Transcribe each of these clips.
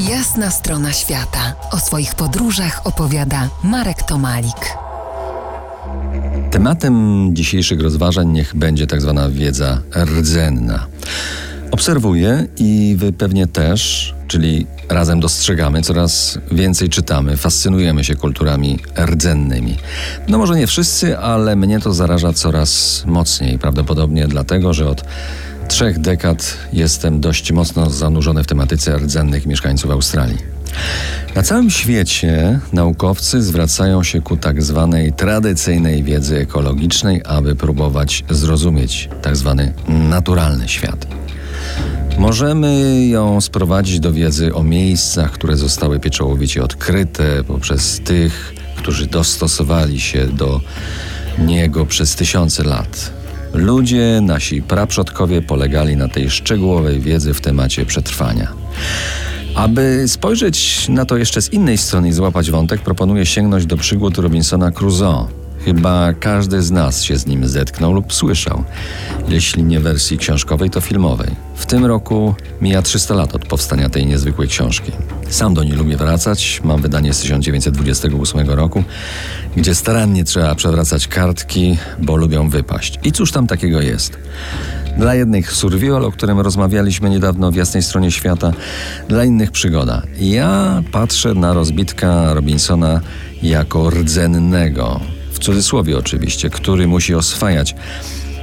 Jasna strona świata. O swoich podróżach opowiada Marek Tomalik. Tematem dzisiejszych rozważań niech będzie tak zwana wiedza rdzenna. Obserwuję i wy pewnie też, czyli razem dostrzegamy, coraz więcej czytamy, fascynujemy się kulturami rdzennymi. No może nie wszyscy, ale mnie to zaraża coraz mocniej, prawdopodobnie dlatego, że od trzech dekad jestem dość mocno zanurzony w tematyce rdzennych mieszkańców Australii. Na całym świecie naukowcy zwracają się ku tak zwanej tradycyjnej wiedzy ekologicznej, aby próbować zrozumieć tak zwany naturalny świat. Możemy ją sprowadzić do wiedzy o miejscach, które zostały pieczołowicie odkryte poprzez tych, którzy dostosowali się do niego przez tysiące lat. Ludzie, nasi praprzodkowie polegali na tej szczegółowej wiedzy w temacie przetrwania. Aby spojrzeć na to jeszcze z innej strony i złapać wątek, proponuję sięgnąć do przygód Robinsona Crusoe. Chyba każdy z nas się z nim zetknął lub słyszał. Jeśli nie wersji książkowej, to filmowej. W tym roku mija 300 lat od powstania tej niezwykłej książki. Sam do niej lubię wracać. Mam wydanie z 1928 roku, gdzie starannie trzeba przewracać kartki, bo lubią wypaść. I cóż tam takiego jest? Dla jednych survival, o którym rozmawialiśmy niedawno w jasnej stronie świata, dla innych przygoda. Ja patrzę na rozbitka Robinsona jako rdzennego, w cudzysłowie oczywiście, który musi oswajać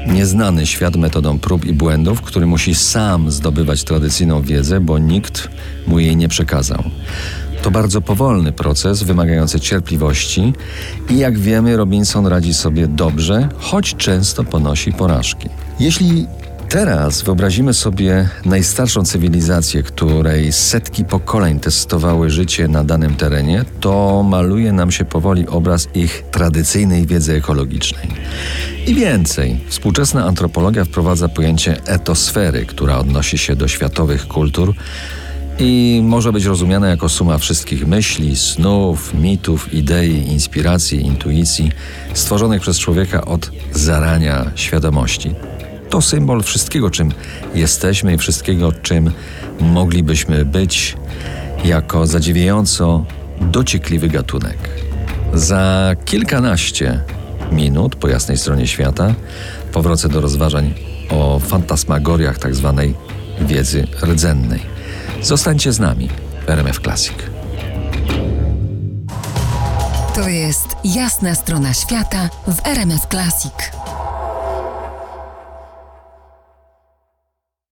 nieznany świat metodą prób i błędów, który musi sam zdobywać tradycyjną wiedzę, bo nikt mu jej nie przekazał. To bardzo powolny proces, wymagający cierpliwości i jak wiemy, Robinson radzi sobie dobrze, choć często ponosi porażki. Jeśli Teraz wyobrazimy sobie najstarszą cywilizację, której setki pokoleń testowały życie na danym terenie, to maluje nam się powoli obraz ich tradycyjnej wiedzy ekologicznej. I więcej, współczesna antropologia wprowadza pojęcie etosfery, która odnosi się do światowych kultur i może być rozumiana jako suma wszystkich myśli, snów, mitów, idei, inspiracji, intuicji stworzonych przez człowieka od zarania świadomości to symbol wszystkiego, czym jesteśmy i wszystkiego, czym moglibyśmy być jako zadziwiająco dociekliwy gatunek. Za kilkanaście minut po jasnej stronie świata powrócę do rozważań o fantasmagoriach tzw. Tak wiedzy rdzennej. Zostańcie z nami w RMF Classic. To jest jasna strona świata w RMF Classic.